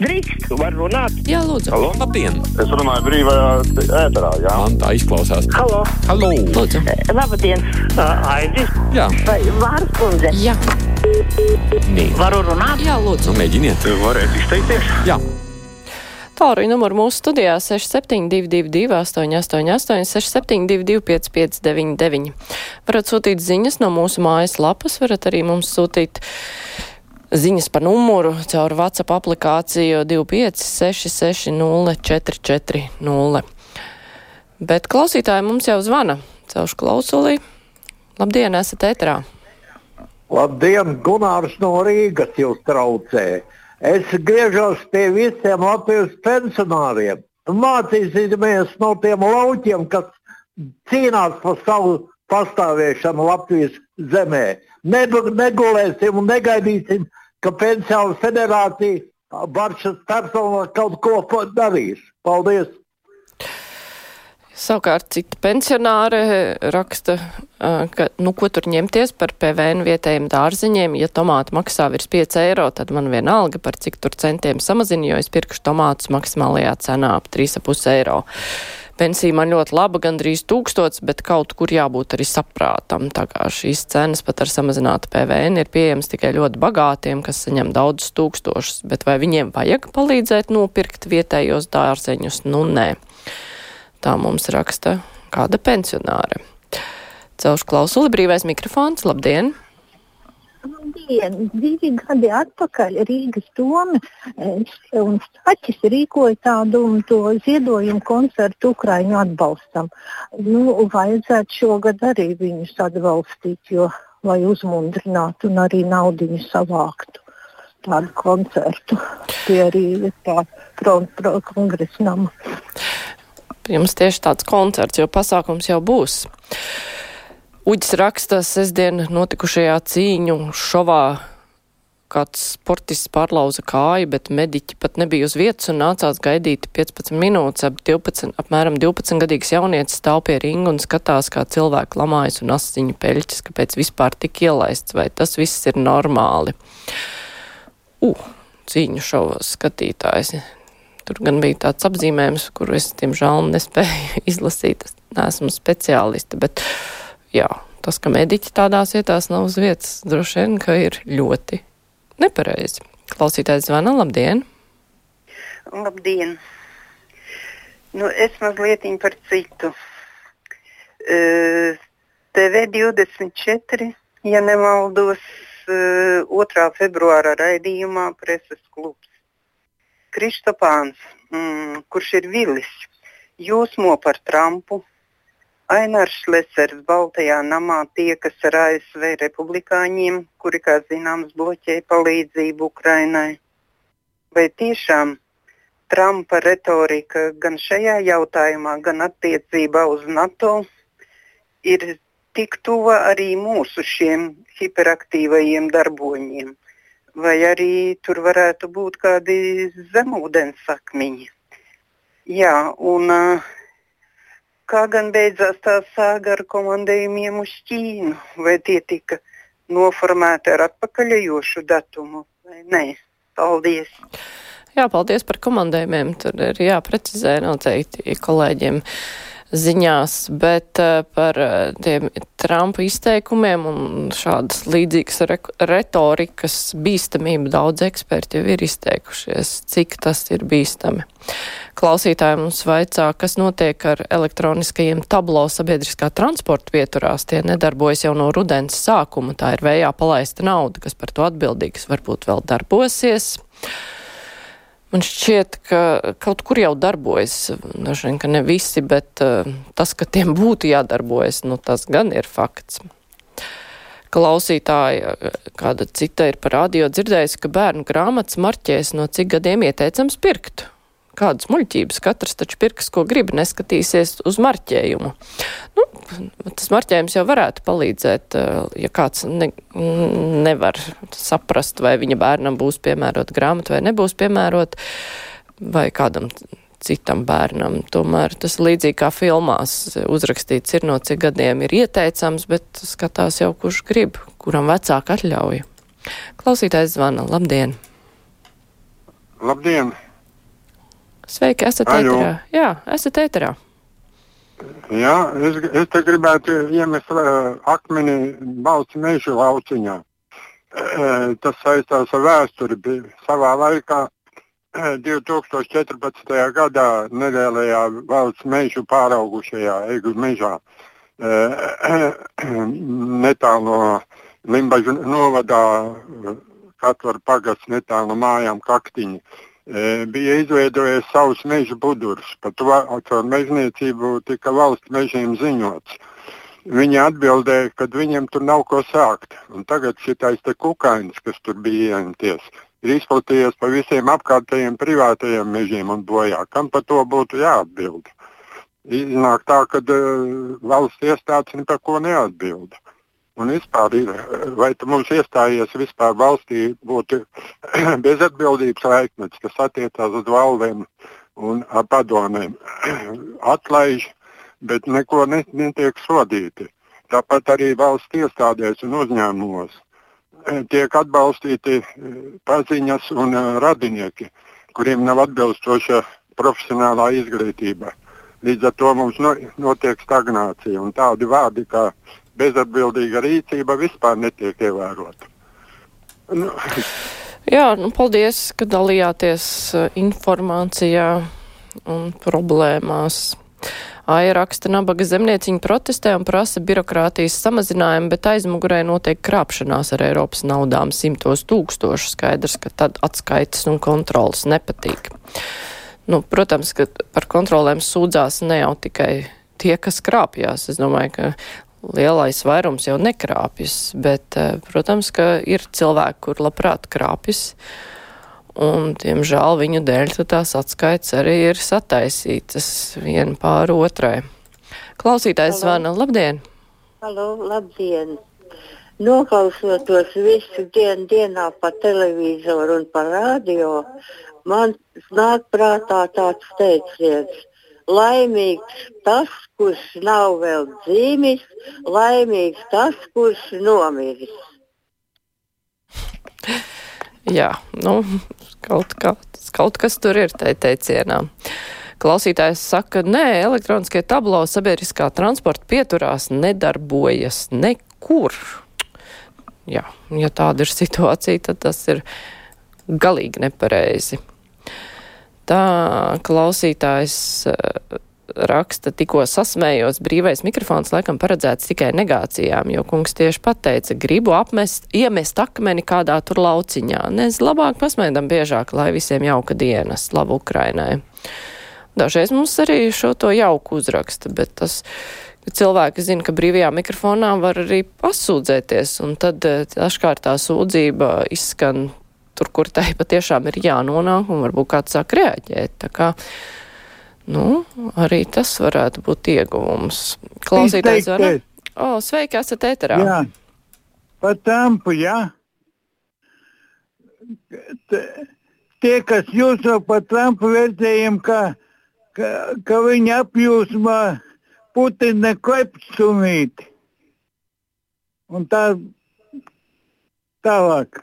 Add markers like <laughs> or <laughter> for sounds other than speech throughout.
Drīkst, var runāt. Jā, lūdzu. Halo? Labdien! Es runāju brīvajā ēterā, jā. Man tā izklausās. Halo, Halo! Lūdzu. labdien, uh, Aidis. Jā, Vai Vārs kundze? Jā, nē. Varu runāt? jā, lūdzu. Nu, mēģiniet. Varētu izteikties? Jā, Tālruņa numuru mūsu studijā 6722, 888, 672, 559, varat sūtīt ziņas no mūsu mājas lapas, varat arī mums sūtīt ziņas pa numuru caur WhatsApp aplikāciju 256604440. Bet klausītāji mums jau zvana caur klausulī. Labdien, esat ētrā! Labdien, Gunārs no Rīgas jūs traucē. Es griežos pie visiem Latvijas pensionāriem. Mācīsimies no tiem lauķiem, kas cīnās par savu pastāvēšanu Latvijas zemē. Negulēsim un negaidīsim, ka pensionāru federācija Barčas persona kaut ko darīs. Paldies! Savukārt cita pensionāre raksta, ka, nu, ko tur ņemties par PVN vietējiem dārziņiem. Ja tomāti maksā virs 5 eiro, tad man vienalga par cik tur centiem samazina, jo es pirkšu tomātus maksimālajā cenā ap 3,5 eiro. Pensija man ļoti laba, gandrīz tūkstots, bet kaut kur jābūt arī saprātam. Tā kā šīs cenas pat ar samazinātu PVN ir pieejamas tikai ļoti bagātiem, kas saņem daudzus tūkstošus. Bet vai viņiem vajag palīdzēt nopirkt vietējos dārzeņus? Nu, nē. Tā mums raksta kāda pensionāre. Celšu klausuli brīvais mikrofons. Labdien! Labdien! Divi gadi atpakaļ Rīgas doma un Staķis rīkoja tādu to ziedojumu koncertu Ukraiņu atbalstam. Nu, vajadzētu šogad arī viņus atbalstīt, jo, lai uzmundrinātu un arī naudiņu savāktu. Tādu koncertu pie Rīgas kongresa nama. Jums tieši tāds koncerts, jo pasākums jau būs. Uģis raksta sestdien notikušajā cīņu šovā. Kāds sportists pārlauza kāju, bet mediķi pat nebija uz vietas un nācās gaidīt 15 minūtes. Ap 12, apmēram 12 gadīgs jaunietis stāv pie ringa un skatās, kā cilvēki lamājas un asiņu peļķis, kāpēc vispār tik ielaists, vai tas viss ir normāli. U, cīņu šovos skatītājs. Tur gan bija tāds apzīmējums, kuru es, diemžēl, nespēju <laughs> izlasīt. Es neesmu speciāliste, bet jā, tas, ka mediķi tādās vietās nav uz vietas, droši vien, ka ir ļoti nepareizi. Klausītājs zvana, labdien! Labdien! Nu, es mazliet par citu. TV 24, ja nemaldos, uh, 2. februāra raidījumā preses klubs. Kristopāns, mm, kurš ir vilis, jūsmo par Trumpu. Ainārs Šlesers Baltajā namā tiekas ar ASV republikāņiem, kuri, kā zināms, bloķēja palīdzību Ukrainai. Vai tiešām Trumpa retorika gan šajā jautājumā, gan attiecībā uz NATO ir tik tuva arī mūsu šiem hiperaktīvajiem darboņiem? vai arī tur varētu būt kādi zemūdens sakmiņi. Jā, un uh, kā gan beidzās tā sāga ar komandējumiem uz Ķīnu? Vai tie tika noformēti ar atpakaļejošu datumu vai nē? Paldies! Jā, paldies par komandējumiem. Tur ir jāprecizē noteikti kolēģiem ziņās, bet uh, par uh, tiem Trumpa izteikumiem un šādas līdzīgas re retorikas bīstamību daudz eksperti jau ir izteikušies, cik tas ir bīstami. Klausītāji mums vaicā, kas notiek ar elektroniskajiem tablo sabiedriskā transporta vieturās. Tie nedarbojas jau no rudens sākuma. Tā ir vējā palaista nauda, kas par to atbildīgs varbūt vēl darbosies. Man šķiet, ka kaut kur jau darbojas, nu, ka ne visi, bet uh, tas, ka tiem būtu jādarbojas, nu tas gan ir fakts. Klausītāja, kāda cita ir par radio dzirdējusi, ka bērnu grāmatas marķēs no cik gadiem ieteicams pirkt. Kādas muļķības katrs taču pirks, ko grib, neskatīsies uz marķējumu. Nu, tas marķējums jau varētu palīdzēt, ja kāds ne, nevar saprast, vai viņa bērnam būs piemērota grāmata vai nebūs piemērota, vai kādam citam bērnam. Tomēr tas līdzīgi kā filmās uzrakstīts ir no cik gadiem ir ieteicams, bet skatās jau kurš grib, kuram vecāki atļauj. Klausītājs zvana. Labdien! Labdien! Sveiki, esat Aļo. ēterā. Jā, esat ēterā. Jā, es, es te gribētu iemest uh, akmeni balts meža lauciņā. Uh, tas saistās ar vēsturi. Savā laikā uh, 2014. gadā nelielajā valsts mežu pāraugušajā Eigu mežā uh, <clears throat> netālu no Limbaģu novadā Katvaru pagasts netālu no mājām kaktiņi. E, bija izveidojies savs meža budurs. Par to caur mežniecību tika valsts mežiem ziņots. Viņi atbildēja, ka viņiem tur nav ko sākt. Un tagad šis kukainis, kas tur bija ieņemties, ir izplatījies pa visiem apkārtējiem privātajiem mežiem un bojā. Kam par to būtu jāatbild? Iznāk tā, ka uh, valsts iestādes par ko neatbild. Un vispār, ir, vai mums iestājies vispār valstī būtu <clears throat> bezatbildības laikmets, kas attiecās uz valdēm un padomēm. <clears throat> Atlaiž, bet neko ne, netiek sodīti. Tāpat arī valsts iestādēs un uzņēmumos tiek atbalstīti eh, paziņas un eh, radinieki, kuriem nav atbilstoša profesionālā izglītība. Līdz ar to mums no, notiek stagnācija tādi vārdi kā bezatbildīga rīcība vispār netiek ievērota. Nu, Jā, nu, paldies, ka dalījāties eh, informācijā un problēmās. Aija raksta, nabaga zemnieciņa protestē un prasa birokrātijas samazinājumu, bet aizmugurē notiek krāpšanās ar Eiropas naudām simtos tūkstošu. Skaidrs, ka tad atskaites un kontrolas nepatīk. Nu, protams, ka par kontrolēm sūdzās ne jau tikai tie, kas krāpjas. Es domāju, ka lielais vairums jau nekrāpjas, bet, eh, protams, ka ir cilvēki, kur labprāt krāpjas. Un, diemžēl, viņu dēļ tās atskaites arī ir sataisītas viena pār otrai. Klausītājs zvana. Labdien! Halo, labdien! Noklausoties visu dienu dienā pa televizoru un pa radio, man nāk prātā tāds teiciens Laimīgs tas, kurš nav vēl dzīvis, laimīgs tas, kurš nomiris. Jā, nu, kaut, kā, kaut kas tur ir tajā teicienā. Klausītājs saka, nē, elektroniskie tablo sabiedriskā transporta pieturās nedarbojas nekur. Jā, ja tāda ir situācija, tad tas ir galīgi nepareizi. Tā klausītājs eh, raksta, tikko sasmējos, brīvais mikrofons laikam paredzēts tikai negācijām, jo kungs tieši pateica, gribu apmest, iemest akmeni kādā tur lauciņā. Nez labāk pasmēdam biežāk, lai visiem jauka diena, slavu Ukrainai. Dažreiz mums arī šo to jauku uzraksta, bet tas, cilvēki zina, ka brīvajā mikrofonā var arī pasūdzēties, un tad eh, dažkārt tā sūdzība izskan tur, kur tai patiešām ir jānonāk, un varbūt kāds sāk reaģēt. Tā kā, nu, arī tas varētu būt ieguvums. Klausītājs var. O, sveiki, esat ēterā. Jā, pa tampu, jā. T tie, kas jūso pa Trumpu vērtējumu, ka, ka, ka viņa apjūsmā Putina klepstumīti. Un tā tālāk.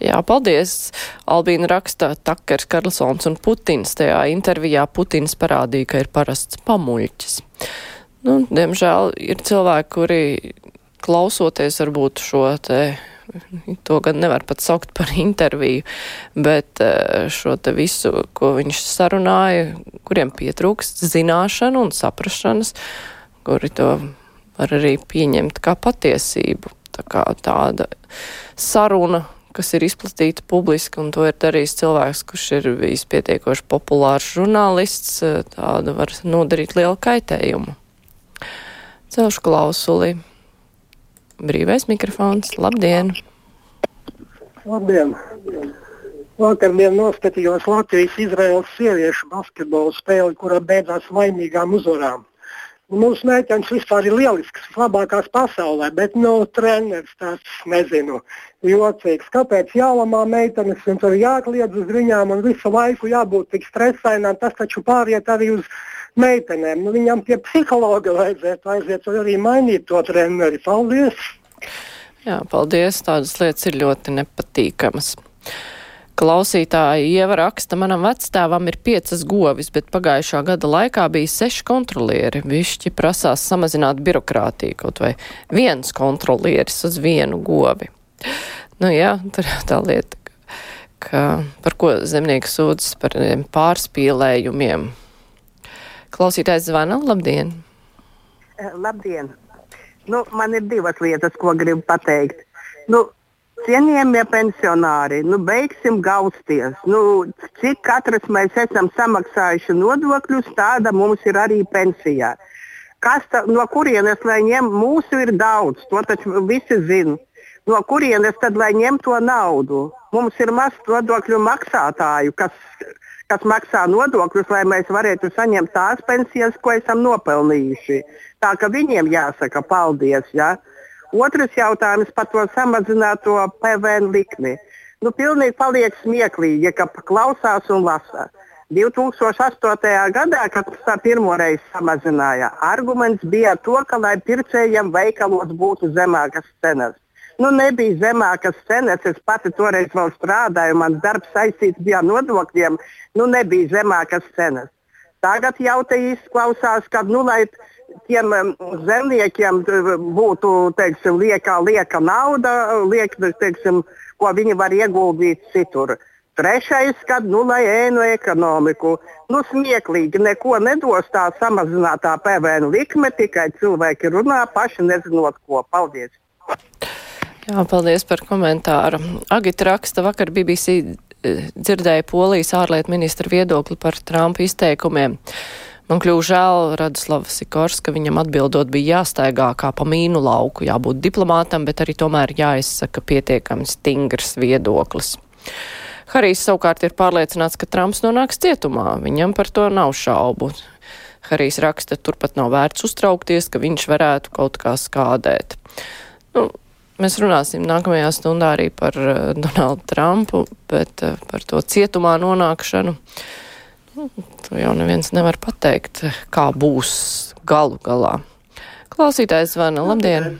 Jā, paldies. Albīna raksta Takers, Karlsons un Putins. Tajā intervijā Putins parādīja, ka ir parasts pamuļķis. Nu, diemžēl ir cilvēki, kuri klausoties varbūt šo te, to gan nevar pat saukt par interviju, bet eh, šo te visu, ko viņš sarunāja, kuriem pietrūkst zināšanu un saprašanas, kuri to var arī pieņemt kā patiesību. Tā kā tāda saruna kas ir izplatīta publiski, un to ir darījis cilvēks, kurš ir bijis pietiekoši populārs žurnālists, eh, tāda var nodarīt lielu kaitējumu. Celšu klausuli. Brīvais mikrofons. Labdien! Labdien! Vakardien noskatījos Latvijas-Izraels sieviešu basketbola spēli, kura beidzās laimīgām uzvarām. Mūsu meitenes vispār ir lielisks, vislabākās pasaulē, bet nu, treneris tāds nezinu, jocīgs. Kāpēc jālamā meitenes un tur jākliedz uz viņām un visu laiku jābūt tik stresainām? Tas taču pāriet arī uz meitenēm. Nu, viņam pie psihologa vajadzētu aiziet un arī mainīt to treneri. Paldies! Jā, paldies. Tādas lietas ir ļoti nepatīkamas. Klausītāji Ieva raksta, manam vecstāvam ir piecas govis, bet pagājušā gada laikā bija seši kontrolieri. Višķi prasās samazināt birokrātiju, kaut vai viens kontrolieris uz vienu govi. Nu jā, tur <laughs> tā lieta, ka par ko zemnieks sūdzas par pārspīlējumiem. Klausītājs zvana, labdien! Labdien! Nu, man ir divas lietas, ko gribu pateikt. Nu, Cienījamie pensionāri, nu beigsim gausties. Nu, cik katrs mēs esam samaksājuši nodokļus, tāda mums ir arī pensijā. Kas ta, no kurienes lai ņem? Mūsu ir daudz, to taču visi zina. No kurienes tad lai ņem to naudu? Mums ir maz nodokļu maksātāju, kas, kas maksā nodokļus, lai mēs varētu saņemt tās pensijas, ko esam nopelnījuši. Tā ka viņiem jāsaka paldies. Ja? Otrs jautājums par to samazināto PVN likmi. Nu, pilnīgi paliek smieklīgi, ka klausās un lasa. 2008. gadā, kad tā pirmo reizi samazināja, arguments bija to, ka lai pircējiem veikalos būtu zemākas cenas. Nu, nebija zemākas cenas, es pati toreiz vēl strādāju, mans darbs saistīts bija ar nodokļiem, nu nebija zemākas cenas. Tagad jau te izklausās, ka, nu, lai tiem zemniekiem būtu teiksim, lieka, lieka nauda, liek, teiksim, ko viņi var ieguldīt citur. Trešais, kad nu, lai ēnu ekonomiku, nu, smieklīgi neko nedos tā samazinātā PVN likme, tikai cilvēki runā paši nezinot ko. Paldies! Jā, paldies par komentāru. Agita raksta vakar BBC eh, dzirdēja Polijas ārlietu ministra viedokli par Trumpa izteikumiem. Man kļuva žēl Radislava Sikorska, viņam atbildot bija jāstaigā kā pa mīnu lauku, jābūt diplomātam, bet arī tomēr jāizsaka pietiekami stingrs viedoklis. Harijs savukārt ir pārliecināts, ka Trumps nonāks cietumā. Viņam par to nav šaubu. Harijs raksta, turpat nav vērts uztraukties, ka viņš varētu kaut kā skādēt. Nu, mēs runāsim nākamajā stundā arī par uh, Donaldu Trumpu, bet uh, par to cietumā nonākšanu. To jau neviens nevar pateikt, kā būs galu galā. Klausītājs zvana, labdien!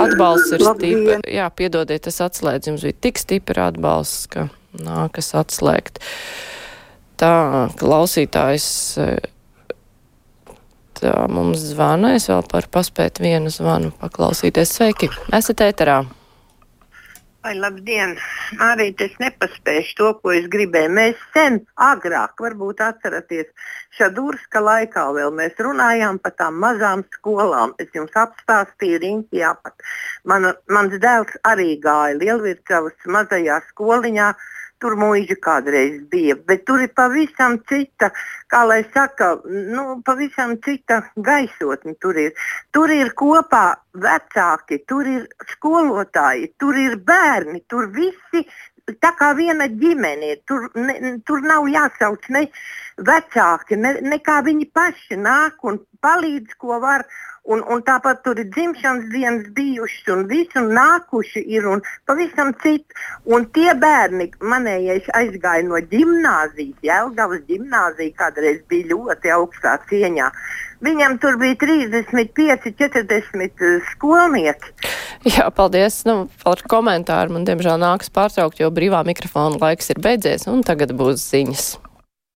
Atbalsts ir stipri, jā, piedodiet, es atslēdzu, jums bija tik stipri atbalsts, ka nākas atslēgt. Tā, klausītājs, tā mums zvana, es vēl par paspēt vienu zvanu paklausīties. Sveiki, esat ēterā! Ai, labdien! Arī es nepaspēju to, ko es gribēju. Mēs sen, agrāk, varbūt atceraties, Šadūrska laikā vēl mēs runājām par tām mazām skolām. Es jums apstāstīju riņķī apat. Man, mans dēls arī gāja Lielvirkavas mazajā skoliņā. Tur mūžīgi kādreiz bija, bet tur ir pavisam cita, kā lai saka, nu, pavisam cita gaisotne. Tur ir, tur ir kopā vecāki, tur ir skolotāji, tur ir bērni, tur visi tā kā viena ģimene. Tur, ne, tur nav jāsauc ne vecāki, ne, ne kā viņi paši nāk un palīdz, ko var. Un, un tāpat tur ir dzimšanas dienas bijušas, un visi nākuši ir un pavisam citi. Un tie bērni, manējais aizgāja no gimnāzijas, Jēlgavas gimnāzija kādreiz bija ļoti augstā cieņā. Viņam tur bija 35, 40 skolnieki. Jā, paldies nu, par komentāru. Man, diemžēl, nākas pārtraukt, jo brīvā mikrofona laiks ir beidzies, un tagad būs ziņas.